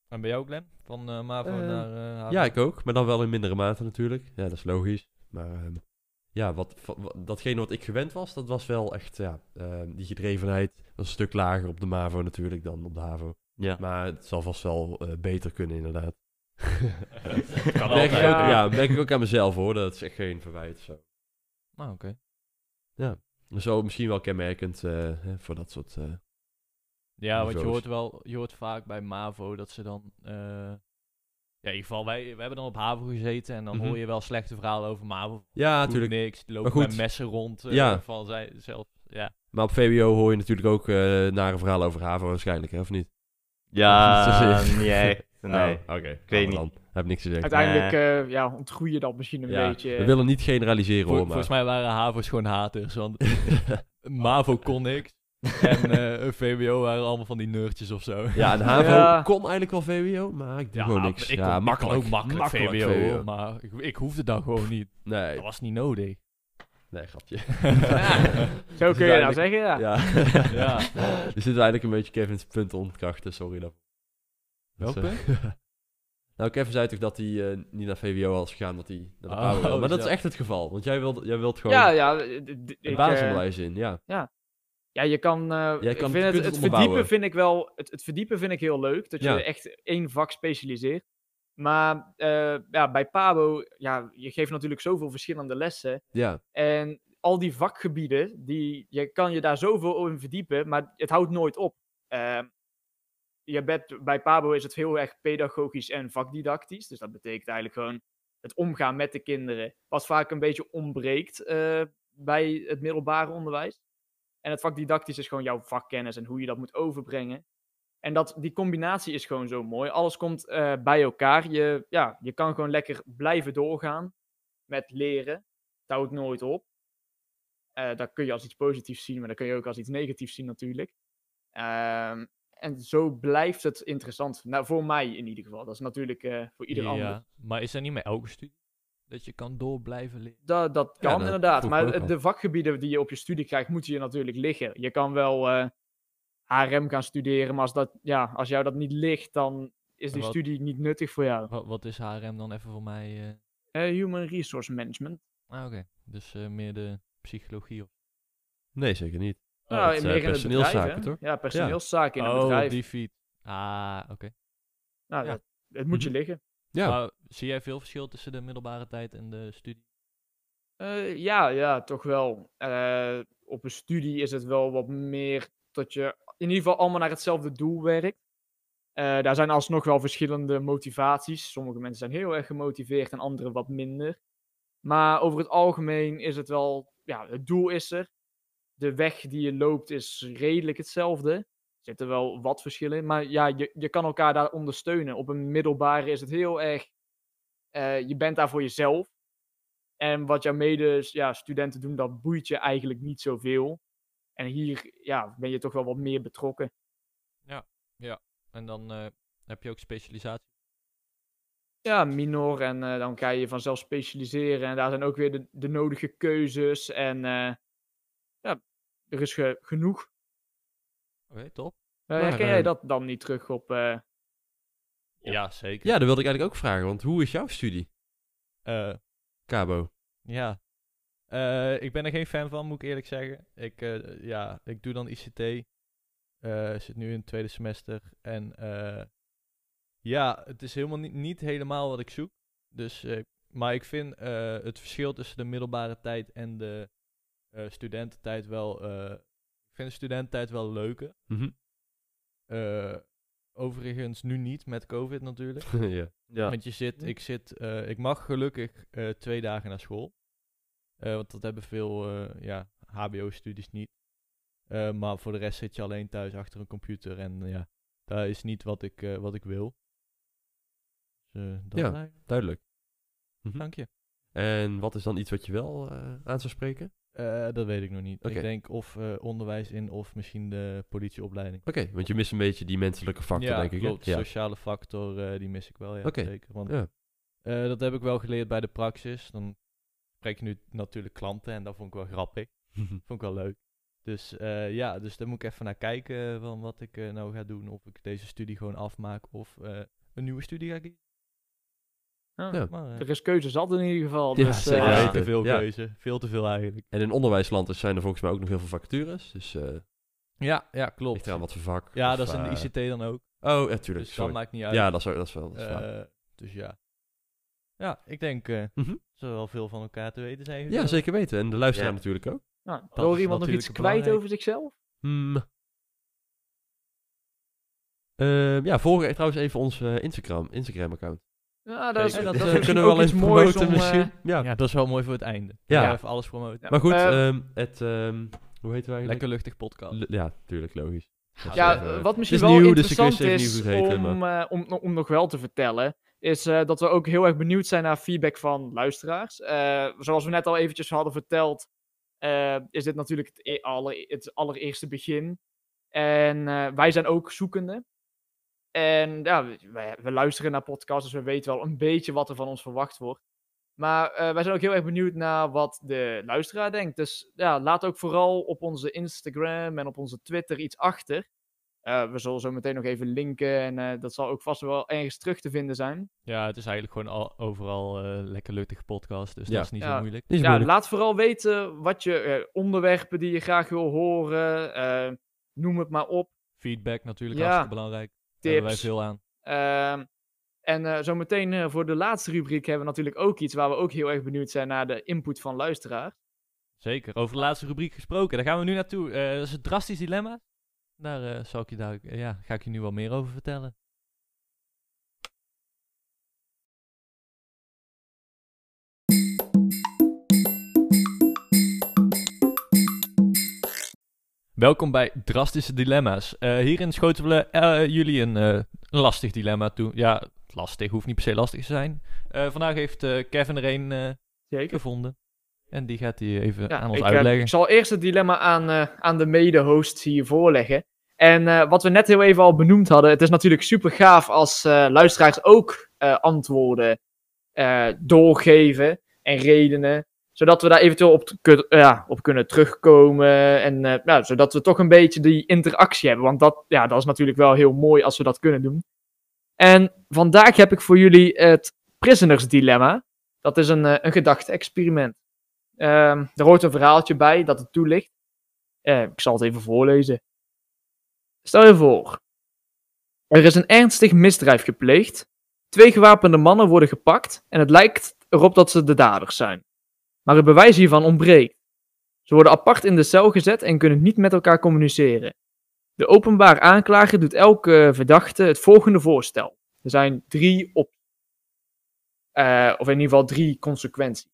En bij jou Glenn? Van eh MAVO naar eh HAVO? Ja, ik ook, maar dan wel in mindere mate natuurlijk. Ja, dat is logisch. Maar ehm, ja, wat, datgene wat ik gewend was, dat was wel echt, ja, ehm, die gedrevenheid was een stuk lager op de MAVO natuurlijk dan op de HAVO. Ja. Maar het zal vast wel eh, beter kunnen inderdaad. kan merk ik altijd. ook, ja. ja, merk ik ook aan mezelf hoor, dat is echt geen verwijt. Zo. Nou, oké. Zo misschien wel kenmerkend eh, hè, voor dat soort... eh, Ja, want je hoort wel, je hoort vaak bij MAVO dat ze dan... ja, in ieder geval, wij, we hebben dan op HAVO gezeten en dan Mhm. hoor je wel slechte verhalen over MAVO. ja, natuurlijk. niks, die lopen Maar goed. met messen rond. eh, Ja. Van zij zelf, ja. Maar op VWO hoor je natuurlijk ook eh nare verhalen over HAVO waarschijnlijk, hè, of niet? Ja, Niet niet. Nee. Oh, Oké, ik weet Dan. Heb ik niks gezegd. Uiteindelijk eh, ja, ontgroei je dat misschien een Ja, beetje. We willen niet generaliseren hoor, maar... Volgens mij waren HAVO's gewoon haters, want MAVO kon niks. En eh VWO waren allemaal van die nerdjes of zo. Ja, en HAVO Ja. kon eigenlijk wel VWO, maar ik doe gewoon niks. ik ja, makkelijk. Ook makkelijk, VWO, VWO. maar ik, ik hoefde dat gewoon niet. Nee, Dat was niet nodig. nee, grapje. Zo kun je nou zeggen, ja. Ja. Ja. Er zit eigenlijk een beetje Kevin's punt ontkrachten, sorry dan. Welk Dat is, eh, nou, Kevin zei toch dat hij eh, niet naar VWO was gegaan, dat hij naar de Oh, PABO wil. Maar dat ja. is echt het geval, want jij wilt, jij wilt gewoon Ja, ja. eh, basisonderwijs in, ja. Ja, je kan. Jij kan- vind het, het verdiepen vind ik wel. Het, het verdiepen vind ik heel leuk. Dat je Ja. echt één vak specialiseert. Maar eh, ja, bij Pabo, ja, je geeft natuurlijk zoveel verschillende lessen. Ja, En al die vakgebieden, die, je kan je daar zoveel in verdiepen, maar het houdt nooit op. Ehm, je bent, bij Pabo is het heel erg pedagogisch en vakdidactisch. Dus dat betekent eigenlijk gewoon het omgaan met de kinderen. Wat vaak een beetje ontbreekt eh, bij het middelbare onderwijs. En het vakdidactisch is gewoon jouw vakkennis en hoe je dat moet overbrengen. En dat, die combinatie is gewoon zo mooi. Alles komt eh, bij elkaar. Je, ja, je kan gewoon lekker blijven doorgaan met leren. Het houdt nooit op. Eh, dat kun je als iets positiefs zien, maar dat kun je ook als iets negatiefs zien natuurlijk. Ehm, En zo blijft het interessant. Nou, voor mij in ieder geval. Dat is natuurlijk eh, voor ieder ander. Ja, maar is dat niet met elke studie? Dat je kan door blijven leren? Dat, dat Ja, kan dat inderdaad. Maar ook de- vakgebieden die je op je studie krijgt, moeten je natuurlijk liggen. Je kan wel eh, HRM gaan studeren, maar als, dat, ja, als jou dat niet ligt, dan is die Wat- studie niet nuttig voor jou. Wat, wat is HRM dan even voor mij? eh? Eh, human Resource Management. Ah, oké. Dus eh, meer de psychologie of... Nee, zeker niet. Oh, nou, meer in het bedrijf, personeelszaken, toch? Ja, personeelszaken in een oh, bedrijf. die feed. Ah, oké. Nou, ja. dat, het moet je Mhm. liggen. Ja, Maar zie jij veel verschil tussen de middelbare tijd en de studie? Eh, ja, ja, toch wel. Eh, op een studie is het wel wat meer dat je in ieder geval allemaal naar hetzelfde doel werkt. Eh, daar zijn alsnog wel verschillende motivaties. Sommige mensen zijn heel erg gemotiveerd en anderen wat minder. Maar over het algemeen is het wel, ja, het doel is er. De weg die je loopt is redelijk hetzelfde. Er zitten wel wat verschillen in, maar ja, je, je kan elkaar daar ondersteunen. Op een middelbare is het heel erg, eh, je bent daar voor jezelf. En wat jouw mede ja, studenten doen, dat boeit je eigenlijk niet zoveel. En hier ja, ben je toch wel wat meer betrokken. En dan eh, heb je ook specialisatie. Ja, minor en eh, dan kan je vanzelf specialiseren. En daar zijn ook weer de, de nodige keuzes. En ja, er is ge- genoeg. Oké, top. Uh, Maar, herken jij eh, dat dan niet terug op... eh, Ja, zeker. ja, dat wilde ik eigenlijk ook vragen. Want hoe is jouw studie, Eh, Cabo? ja. Eh, ik ben er geen fan van, moet ik eerlijk zeggen. Ik, eh, ja, ik doe dan ICT. Eh zit nu in het tweede semester. En eh, ja, het is helemaal niet, niet helemaal wat ik zoek. Dus, eh, maar ik vind eh, het verschil tussen de middelbare tijd en de eh, studententijd wel... ik vind de studententijd wel leuker. Mhm. Eh, overigens nu niet met COVID natuurlijk. ja. Ja. Want je zit, ik zit, eh, ik mag gelukkig eh, twee dagen naar school. Eh, want dat hebben veel eh, ja, HBO-studies niet. Eh, maar voor de rest zit je alleen thuis achter een computer. En ja, dat is niet wat ik, eh, wat ik wil. Dus, eh, dat Ja. Duidelijk. Dank je. En wat is dan iets wat je wel eh, aan zou spreken? Eh, dat weet ik nog niet. Ik denk of eh, onderwijs in of misschien de politieopleiding. Oké, want je mist een beetje die menselijke factor, ja, denk ik. Ja. Sociale factor, eh, die mis ik wel, ja, Oké. zeker. Want Ja. Dat heb ik wel geleerd bij de praxis. Dan spreek je nu natuurlijk klanten en dat vond ik wel grappig. vond ik wel leuk. Dus ja, dus daar moet ik even naar kijken van wat ik nou ga doen. Of ik deze studie gewoon afmaak of een nieuwe studie ga kiezen. Ja, Ja. Maar, eh, Er is keuze zat in ieder geval. Ja, dus, zeker eh, ja, weten. te veel Ja. keuze. Veel te veel eigenlijk. En in onderwijsland zijn er volgens mij ook nog heel veel vacatures. Dus eh Ja, ja ligt klopt. eraan wat voor vak. Ja, of, dat is in de eh, ICT dan ook. Oh, ja, tuurlijk. Dus sorry. dat maakt niet uit. Ja, dat is, dat is wel. Dat is waar. Eh, dus ja. Ja, ik denk eh Mhm. zo wel veel van elkaar te weten zijn. Ja, zeker weten. En de luisteraar Ja. natuurlijk ook. nou, is iemand nog natuurlijk iets kwijt over zichzelf? Hmm. Ehm, ja, volg trouwens even ons eh, Instagram, Instagram account. Ja, dat is, dat Dat, is eh, kunnen we wel eens promoten om, eh, misschien. ja. Ja, dat is wel mooi voor het einde. Ja. Ja. Even alles promoten. Ja. Maar goed, Eh, ehm, het, ehm, hoe heet het eigenlijk? Lekker luchtig podcast. L- ja, tuurlijk, logisch. Dat Ja, even- wat misschien wel nieuw, dus ik interessant is om, eh, om, om nog wel te vertellen, is eh, dat we ook heel erg benieuwd zijn naar feedback van luisteraars. Eh, zoals we net al eventjes hadden verteld, eh, is dit natuurlijk het, e- aller, het allereerste begin. En eh, wij zijn ook zoekende. En ja, we, luisteren naar podcasts, dus we weten wel een beetje wat er van ons verwacht wordt. Maar eh, wij zijn ook heel erg benieuwd naar wat de luisteraar denkt. Dus ja, laat ook vooral op onze Instagram en op onze Twitter iets achter. Eh, we zullen zo meteen nog even linken en eh, dat zal ook vast wel ergens terug te vinden zijn. Ja, het is eigenlijk gewoon al, overal eh, lekker luchtig podcast, dus Ja. dat is niet Ja. zo moeilijk. Niet zo Ja, moeilijk. laat vooral weten wat je onderwerpen die je graag wil horen. noem het maar op. Feedback natuurlijk, Ja. hartstikke belangrijk. Daar hebben wij Tips. veel aan. Ehm, en eh zometeen eh, voor de laatste rubriek hebben we natuurlijk ook iets waar we ook heel erg benieuwd zijn naar de input van luisteraars. Zeker. Over de laatste rubriek gesproken, daar gaan we nu naartoe. Eh, dat is het drastisch dilemma. Daar zal ik je daar, ja, ga ik je nu wel meer over vertellen. Welkom bij Drastische Dilemma's. Eh, hierin schoten we eh, jullie een eh, lastig dilemma toe. Ja, lastig, hoeft niet per se lastig te zijn. Vandaag heeft Kevin er een Zeker. gevonden. En die gaat hij even Ja, aan ons ik, uitleggen. ik zal eerst het dilemma aan, aan de mede-hosts hier voorleggen. En wat we net heel even al benoemd hadden, het is natuurlijk super gaaf als luisteraars ook antwoorden doorgeven en redenen, zodat we daar eventueel op, kun- ja, op kunnen terugkomen en eh, ja, zodat we toch een beetje die interactie hebben, want dat, ja, dat is natuurlijk wel heel mooi als we dat kunnen doen. En vandaag heb ik voor jullie het Prisoners Dilemma. Dat is een, eh, een gedachte-experiment. Ehm, er hoort een verhaaltje bij dat het toelicht. Eh, ik zal het even voorlezen. Stel je voor. Er is een ernstig misdrijf gepleegd. Twee gewapende mannen worden gepakt en het lijkt erop dat ze de daders zijn. Maar het bewijs hiervan ontbreekt. Ze worden apart in de cel gezet en kunnen niet met elkaar communiceren. De openbaar aanklager doet elke verdachte het volgende voorstel. Er zijn drie op, eh, of in ieder geval drie consequenties.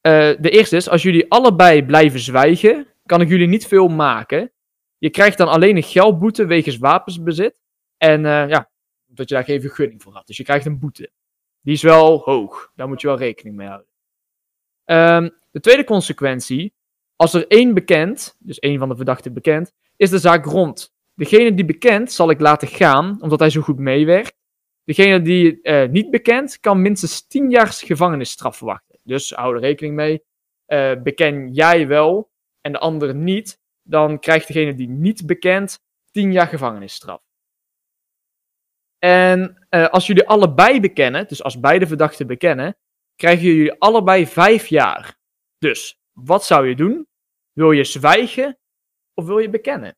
Eh, de eerste is, als jullie allebei blijven zwijgen, kan ik jullie niet veel maken. Je krijgt dan alleen een geldboete wegens wapensbezit. En eh, ja, dat je daar geen vergunning voor had. Dus je krijgt een boete. Die is wel hoog. Daar moet je wel rekening mee houden. Ehm, de tweede consequentie. Als er één bekend, dus één van de verdachten bekend, is de zaak rond. Degene die bekend zal ik laten gaan, omdat hij zo goed meewerkt. Degene die eh, niet bekend, kan minstens 10 jaar gevangenisstraf verwachten. Dus hou er rekening mee. Eh, beken jij wel en de andere niet, dan krijgt degene die niet bekend 10 jaar gevangenisstraf. En eh, als jullie allebei bekennen, dus als beide verdachten bekennen, krijgen jullie allebei 5 jaar. Dus wat zou je doen? Wil je zwijgen of wil je bekennen?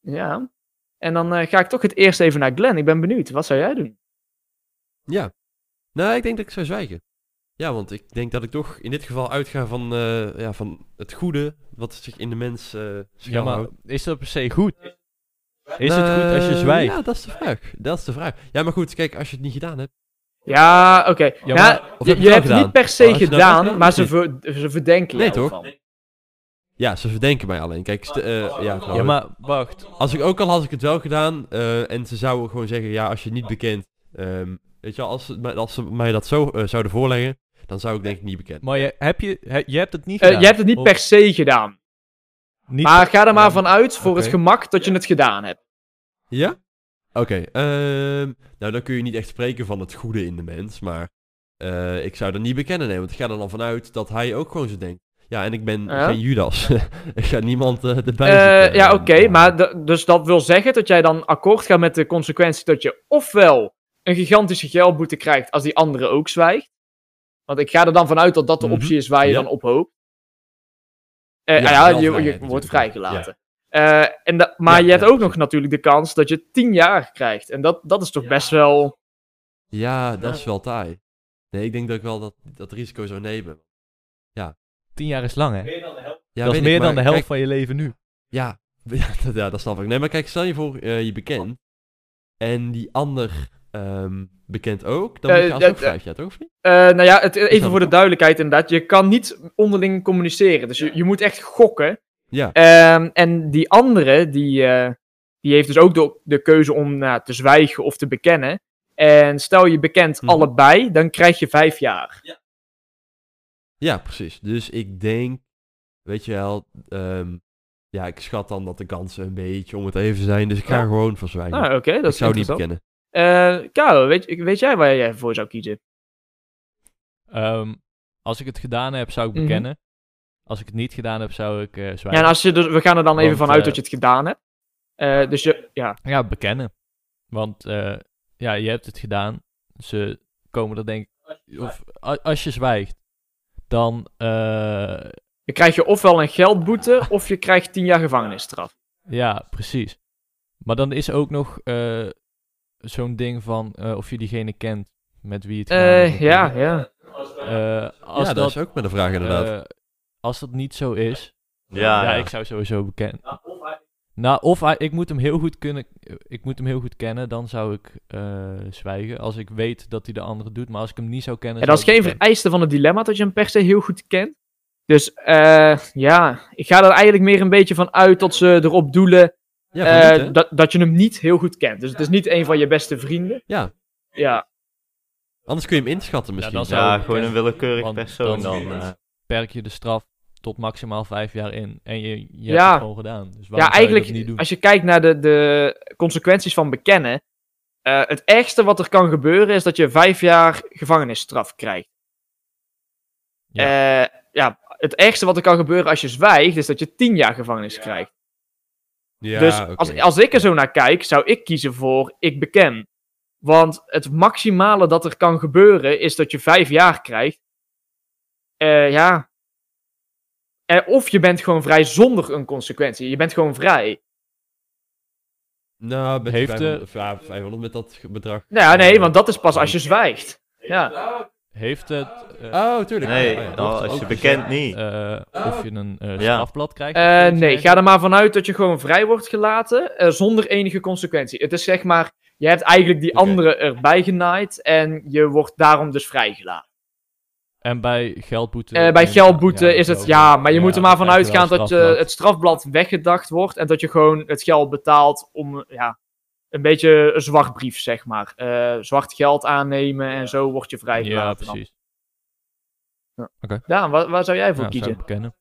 Ja. En dan eh, ga ik toch het eerst even naar Glenn. Ik ben benieuwd. Wat zou jij doen? Ja. Nou, ik denk dat ik zou zwijgen. Ja, want ik denk dat ik toch in dit geval uitga van, eh, ja, van het goede wat zich in de mens eh Ja, maar is dat per se goed? Is het goed als je zwijgt? Ja, dat is de vraag. Dat is de vraag. Ja, maar goed, kijk, als je het niet gedaan hebt. Ja, oké. Ja, Nou, je hebt het niet per se Oh, gedaan, maar ze, ver- ze verdenken Nee, jou toch? Ja, ze verdenken mij alleen. Kijk, eh, ja, nou, Ja, maar wacht. Als ik ook al had ik het wel gedaan eh, en ze zouden gewoon zeggen, ja, als je niet bekend, ehm, weet je wel, als, ze- als ze mij dat zo eh, zouden voorleggen, dan zou ik denk ik niet bekend. Maar je, heb je, he- je hebt het niet gedaan? je hebt het niet Of per se gedaan. niet- Maar ga er maar vanuit voor het gemak dat je het gedaan hebt. Ja? Oké, ehm, nou dan kun je niet echt spreken van het goede in de mens, maar eh, ik zou dat niet bekennen, nee, want ik ga er dan vanuit dat hij ook gewoon zo denkt. Ja, en ik ben Ja. geen Judas. ik ga niemand eh, erbij zitten. ja, oké, maar dus dat wil zeggen dat jij dan akkoord gaat met de consequentie dat je ofwel een gigantische geldboete krijgt als die andere ook zwijgt. Want ik ga er dan vanuit dat dat de Mhm, optie is waar je ja. dan op hoopt. Ja, ja, je, wordt vrijgelaten. Eh, en da- maar Ja, je hebt ja, ook nog natuurlijk de kans dat je 10 jaar krijgt. En dat, dat is toch best wel. Ja, dat is wel taai. Nee, ik denk dat ik wel dat, dat risico zou nemen. Tien jaar is lang, hè? Ja, dat weet is ik, meer maar dan de helft kijk, van je leven nu. Ja, ja, dat, ja, dat snap ik. Nee, maar kijk, stel je voor eh, je bekend. En die ander ehm, bekend ook. Dan moet je alsnog dat- vijf jaar, toch? of niet? Eh, nou ja, het, even dat voor de ook? duidelijkheid inderdaad. Je kan niet onderling communiceren. Dus je, je moet echt gokken. Ja. Ehm, en die andere, die, eh, die heeft dus ook de, de keuze om nou, te zwijgen of te bekennen. En stel je bekent Mhm. allebei, dan krijg je vijf jaar. Ja, precies. Dus ik denk, weet je wel, ehm, ja, ik schat dan dat de kansen een beetje om het even zijn. Dus ik ga Ja. gewoon verzwijgen. Ah, oké, dat ik is zou niet bekennen. Eh Karel, weet, weet jij waar jij voor zou kiezen? Ehm, als ik het gedaan heb, zou ik Mhm. bekennen. Als ik het niet gedaan heb, zou ik eh zwijgen. Ja, en als je dus, we gaan er dan even Want, vanuit eh, dat je het gedaan hebt. Eh, dus je, ja. Ja, bekennen. Want eh, ja, je hebt het gedaan. Ze komen er denk ik... Of, als je zwijgt, dan... eh, Dan krijg je ofwel een geldboete, of je krijgt tien jaar gevangenisstraf. ja, precies. Maar dan is ook nog eh, zo'n ding van eh, of je diegene kent met wie het Eh hebt. ja, ja. Eh, als ja, dat, dat, is ook met een vraag inderdaad. Als dat niet zo is, Ja, ja, ja. ik zou sowieso bekennen. Nou, of hij- ik moet hem heel goed kunnen, ik moet hem heel goed kennen, dan zou ik eh, zwijgen. Als ik weet dat hij de andere doet, maar als ik hem niet zou kennen. En dat is geen vereiste van het dilemma dat je hem per se heel goed kent. Dus eh, ja, ik ga er eigenlijk meer een beetje van uit dat ze erop doelen ja, eh, niet, dat, dat je hem niet heel goed kent. Dus het is niet een van je beste vrienden. Ja, Ja, anders kun je hem inschatten misschien. dan zou Ja, ik gewoon een willekeurig persoon dan- dan. Perk je de straf tot maximaal vijf jaar in. En je, je Ja. hebt het gewoon gedaan. Dus waarom Ja, zou je dat eigenlijk, niet doen? als je kijkt naar de, de consequenties van bekennen. eh, het ergste wat er kan gebeuren is dat je vijf jaar gevangenisstraf krijgt. Ja. ja, het ergste wat er kan gebeuren als je zwijgt, is dat je tien jaar gevangenis krijgt. Ja, dus als, als ik er zo naar kijk, zou ik kiezen voor ik beken. Want het maximale dat er kan gebeuren is dat je vijf jaar krijgt. Eh, ja. Eh, of je bent gewoon vrij zonder een consequentie. Je bent gewoon vrij. Nou, met Heeft 500, ja, 500 met dat bedrag. Nou ja, nee, want dat is pas als je zwijgt. Ja. Heeft het... eh, Oh, tuurlijk. Nee, Ja, ja, nou, als je ook bekend niet. eh, of je een Ja. strafblad krijgt? Eh, nee, ga er maar vanuit dat je gewoon vrij wordt gelaten. eh, zonder enige consequentie. Het is zeg maar. Je hebt eigenlijk die andere erbij genaaid. En je wordt daarom dus vrijgelaten. En bij geldboete? Eh, bij geldboete ja, is het. Ja, maar je Ja, moet er maar dan van krijg je wel uitgaan dat je strafblad. het strafblad weggedacht wordt. En dat je gewoon het geld betaalt om. Ja, een beetje een zwartbrief, zeg maar. Eh, zwart geld aannemen en zo word je Ja, vrijgelaten. dan. precies. Daan, waar, waar zou jij voor Ja, zou kiezen? bekennen.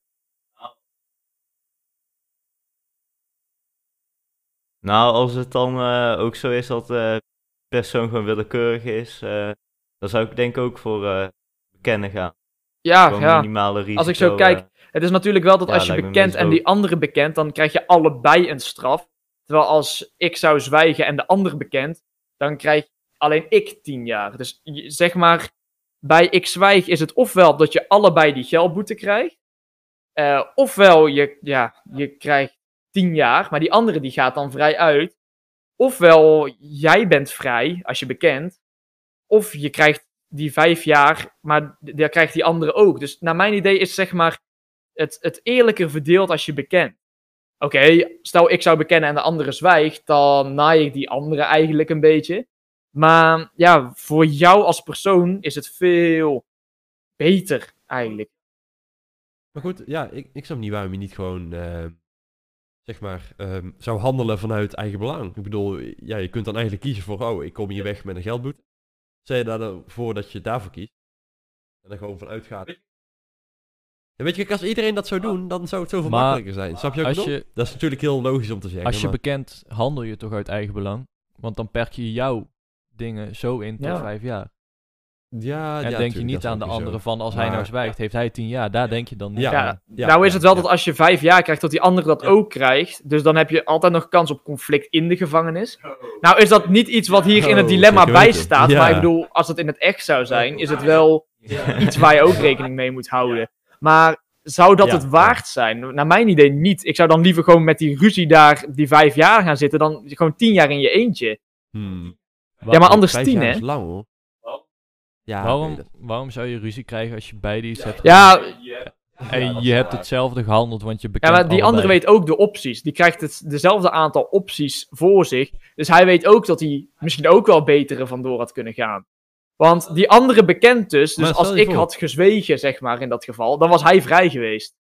Nou, als het dan eh, ook zo is dat de persoon gewoon willekeurig is, eh, dan zou ik denk ik ook voor eh, bekennen gaan. Ja, Gewoon ja. minimale risico. Als ik zo eh, kijk, Het is natuurlijk wel dat Ja, als je meest en die andere bekent, dan krijg je allebei een straf. Terwijl als ik zou zwijgen en de ander bekent, dan krijg alleen ik 10 jaar. Dus zeg maar, bij ik zwijg is het ofwel dat je allebei die geldboete krijgt. eh, ofwel je, ja, je krijgt 10 jaar, maar die andere die gaat dan vrij uit. Ofwel jij bent vrij als je bekent. Of je krijgt die 5 jaar, maar daar krijgt die andere ook. Dus naar mijn idee is zeg maar het, het eerlijker verdeeld als je bekent. Oké, stel ik zou bekennen en de andere zwijgt, dan naai ik die andere eigenlijk een beetje. Maar ja, voor jou als persoon is het veel beter eigenlijk. Maar goed, ja, ik, ik snap niet waarom je niet gewoon, ehm, zeg maar, ehm, zou handelen vanuit eigen belang. Ik bedoel, ja, je kunt dan eigenlijk kiezen voor, oh, ik kom hier weg met een geldboete. Je daarvoor dat je daarvoor kiest. En er gewoon van uitgaat. Ja, weet je, kijk, als iedereen dat zou doen, dan zou het zoveel Maar makkelijker zijn. Snap je Als je, Dat is natuurlijk heel logisch om te zeggen. als je maar- bekent, handel je toch uit eigen belang. Want dan perk je jouw dingen zo in tot Ja. vijf jaar. Ja, en ja, denk je niet aan de andere van, als hij nou zwijgt, heeft hij tien jaar. Daar denk je dan niet Ja, aan. Ja, nou is het wel ja. dat als je vijf jaar krijgt, dat die andere dat Ja. ook krijgt. Dus dan heb je altijd nog kans op conflict in de gevangenis. Nou is dat niet iets wat hier in het Oh, dilemma bij staat. Ja. Maar ik bedoel, als het in het echt zou zijn, is het wel iets waar je ook rekening mee moet houden. Maar zou dat Ja, het waard zijn? Naar mijn idee niet. Ik zou dan liever gewoon met die ruzie daar die vijf jaar gaan zitten, dan gewoon tien jaar in je eentje. Hmm. Ja, maar anders tien, hè? is lang hoor. Ja, waarom, waarom zou je ruzie krijgen als je beide iets hebt Ja, En je hebt hetzelfde gehandeld, want je Ja, bekent maar die allebei. andere weet ook de opties. Die krijgt het, dezelfde aantal opties voor zich. Dus hij weet ook dat hij misschien ook wel betere vandoor had kunnen gaan. Want die andere bekent dus. Dus als ik voor- had gezwegen, zeg maar, in dat geval, dan was hij vrij geweest.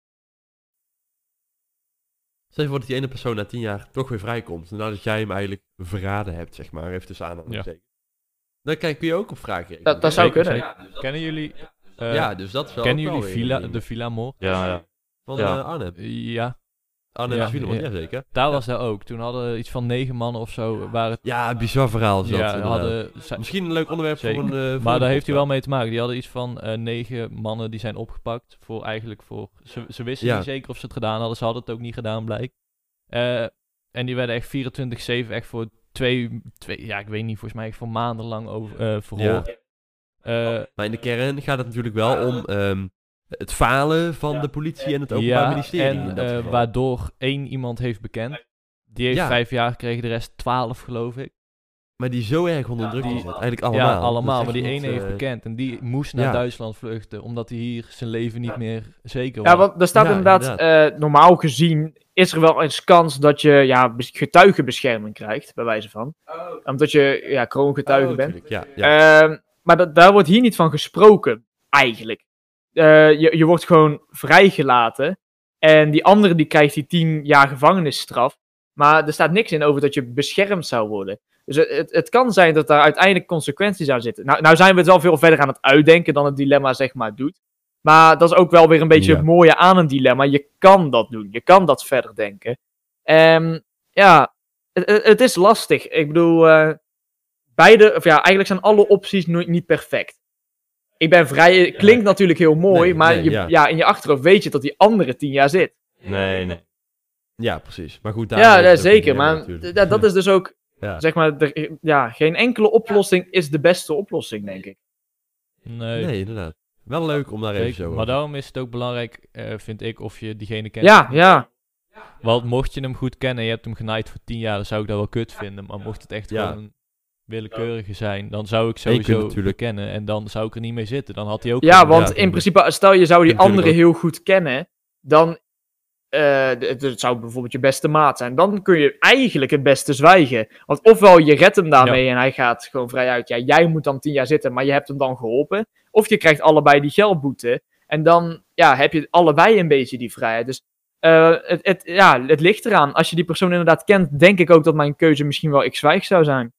Stel je voor dat die ene persoon na tien jaar toch weer vrijkomt. Nadat jij hem eigenlijk verraden hebt, zeg maar. Even tussen aanhalingstekens. Dan kijk, kun je ook op vragen. Dat, dat zou kunnen. zeker. Kennen jullie, eh, ja, dus dat is wel kennen jullie villa, de Villa Moor? Ja, ja. Van Ja. eh, Arnhem. Ja, Arnhem Ja, is Wielerman, ja. ja zeker. daar was dat ook. Toen hadden iets van negen mannen of zo, waren het, Ja, bizar verhaal ja, inderdaad. hadden, Misschien een leuk onderwerp Zeker. voor een... eh, voor maar een daar heeft hij wel mee te maken. Die hadden iets van eh, negen mannen die zijn opgepakt voor eigenlijk voor... Ze, ze wisten Ja. niet zeker of ze het gedaan hadden. Ze hadden het ook niet gedaan, blijkt. Eh, en die werden echt 24-7 echt voor twee, twee... Ja, ik weet niet, volgens mij voor maandenlang over, eh verhoord. Eh, Maar in de kern gaat het natuurlijk wel om ehm, het falen van de politie en het openbaar ja, ministerie. en eh, waardoor één iemand heeft bekend. Die heeft Ja. vijf jaar gekregen, de rest twaalf geloof ik. Maar die zo erg onder druk Die-. Eigenlijk allemaal. Ja, Dat allemaal. Maar die ene heeft eh, bekend. En die moest naar ja. Duitsland vluchten. Omdat hij hier zijn leven niet meer zeker was. Ja, want er staat Ja, inderdaad, eh, normaal gezien is er wel eens kans dat je ja, bes- getuigenbescherming krijgt, bij wijze van. Omdat je ja, kroongetuige oh, bent. tuurlijk, Ja, ja. Ehm, maar da- daar wordt hier niet van gesproken, eigenlijk. Eh, je, je wordt gewoon vrijgelaten. En die andere die krijgt die 10 jaar gevangenisstraf. Maar er staat niks in over dat je beschermd zou worden. Dus het, het, het kan zijn dat daar uiteindelijk consequenties aan zitten. Nou, nou zijn we het wel veel verder aan het uitdenken dan het dilemma zeg maar doet. Maar dat is ook wel weer een beetje Ja. het mooie aan een dilemma. Je kan dat doen. Je kan dat verder denken. En ja, het, is lastig. Ik bedoel, eh, beide, of ja, eigenlijk zijn alle opties nooit niet perfect. Ik ben vrij, klinkt natuurlijk heel mooi, Nee, maar nee, je, ja. ja. in je achterhoofd weet je dat die andere tien jaar zit. Nee, nee. Ja, precies. Maar goed, daar ja, zeker. Maar ja, dat is dus ook, Ja. zeg maar, er- ja, geen enkele oplossing is de beste oplossing, denk ik. Nee, Nee, inderdaad. Wel leuk om daar even zo Maar over- daarom is het ook belangrijk, eh, vind ik, of je diegene kent. Ja, ja. Want mocht je hem goed kennen en je hebt hem genaaid voor 10 jaar, dan zou ik dat wel kut vinden. Maar mocht het echt Ja. gewoon een willekeurige zijn, dan zou ik sowieso natuurlijk- kennen. En dan zou ik er niet mee zitten. Dan had hij ook... Ja, want ja, in principe, stel je zou die andere heel goed kennen, dan. Eh, het zou bijvoorbeeld je beste maat zijn. Dan kun je eigenlijk het beste zwijgen. Want ofwel je redt hem daarmee en hij gaat gewoon vrij uit. Ja, jij moet dan tien jaar zitten, maar je hebt hem dan geholpen. Of je krijgt allebei die geldboete. En dan ja, heb je allebei een beetje die vrijheid. Dus eh, het, het, ja, het ligt eraan. Als je die persoon inderdaad kent, denk ik ook dat mijn keuze misschien wel ik zwijg zou zijn.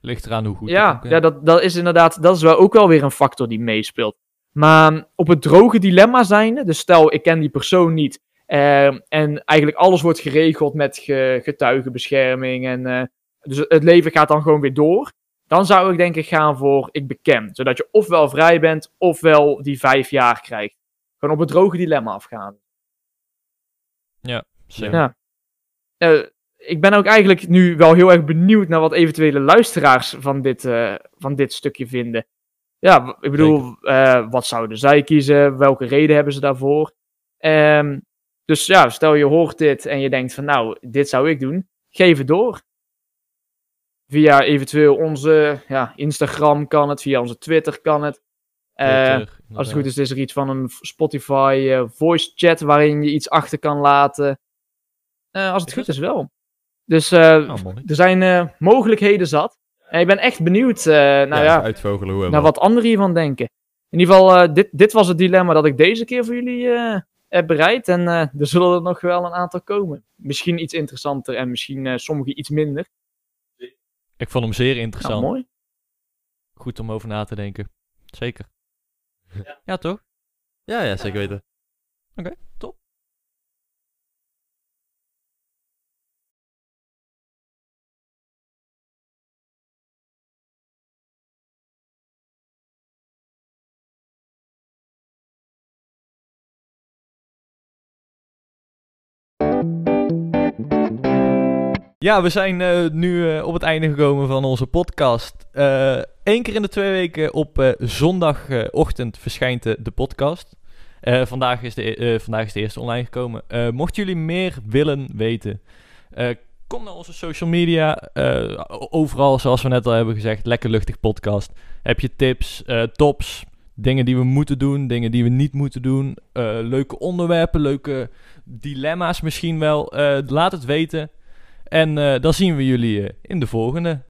Ligt eraan hoe goed Ja, ja dat, dat is inderdaad, dat is wel ook wel weer een factor die meespeelt. Maar op het droge dilemma zijnde, dus stel ik ken die persoon niet eh, en eigenlijk alles wordt geregeld met ge- getuigenbescherming en eh, dus het leven gaat dan gewoon weer door. Dan zou ik denk ik gaan voor ik beken, zodat je ofwel vrij bent ofwel die vijf jaar krijgt. Gewoon op het droge dilemma afgaan. Zeker. Ja. Eh, ik ben ook eigenlijk nu wel heel erg benieuwd naar wat eventuele luisteraars van dit, eh, van dit stukje vinden. Ja, ik bedoel, eh, wat zouden zij kiezen? Welke reden hebben ze daarvoor? Ehm, dus ja, stel je hoort dit en je denkt van nou, dit zou ik doen. Geef het door. Via eventueel onze ja, Instagram kan het, via onze Twitter kan het. Eh, Twitter, als het goed is, is er iets van een Spotify eh, voice chat waarin je iets achter kan laten. Als het Is goed is wel. Dus Oh, er zijn mogelijkheden zat. En ik ben echt benieuwd eh, nou ja, ja, uitvogelen hoe naar wat. anderen hiervan denken. In ieder geval, eh, dit, dit was het dilemma dat ik deze keer voor jullie eh, heb bereid. En eh, er zullen er nog wel een aantal komen. Misschien iets interessanter en misschien eh, sommige iets minder. Ik vond hem zeer Nou, interessant. mooi. Goed om over na te denken. Zeker. Ja, toch? Ja, ja, zeker weten. Top. Ja, we zijn eh, nu eh, op het einde gekomen van onze podcast. Eén keer in de twee weken op eh, zondagochtend verschijnt de, podcast. Eh, vandaag, is de, eh, vandaag is de eerste online gekomen. Eh, mochten jullie meer willen weten, eh, kom naar onze social media. eh, overal, zoals we net al hebben gezegd, lekker luchtig podcast. Heb je tips, eh, tops, dingen die we moeten doen, dingen die we niet moeten doen. eh, leuke onderwerpen, leuke dilemma's misschien wel. Eh, laat het weten. En eh, dan zien we jullie eh, in de volgende.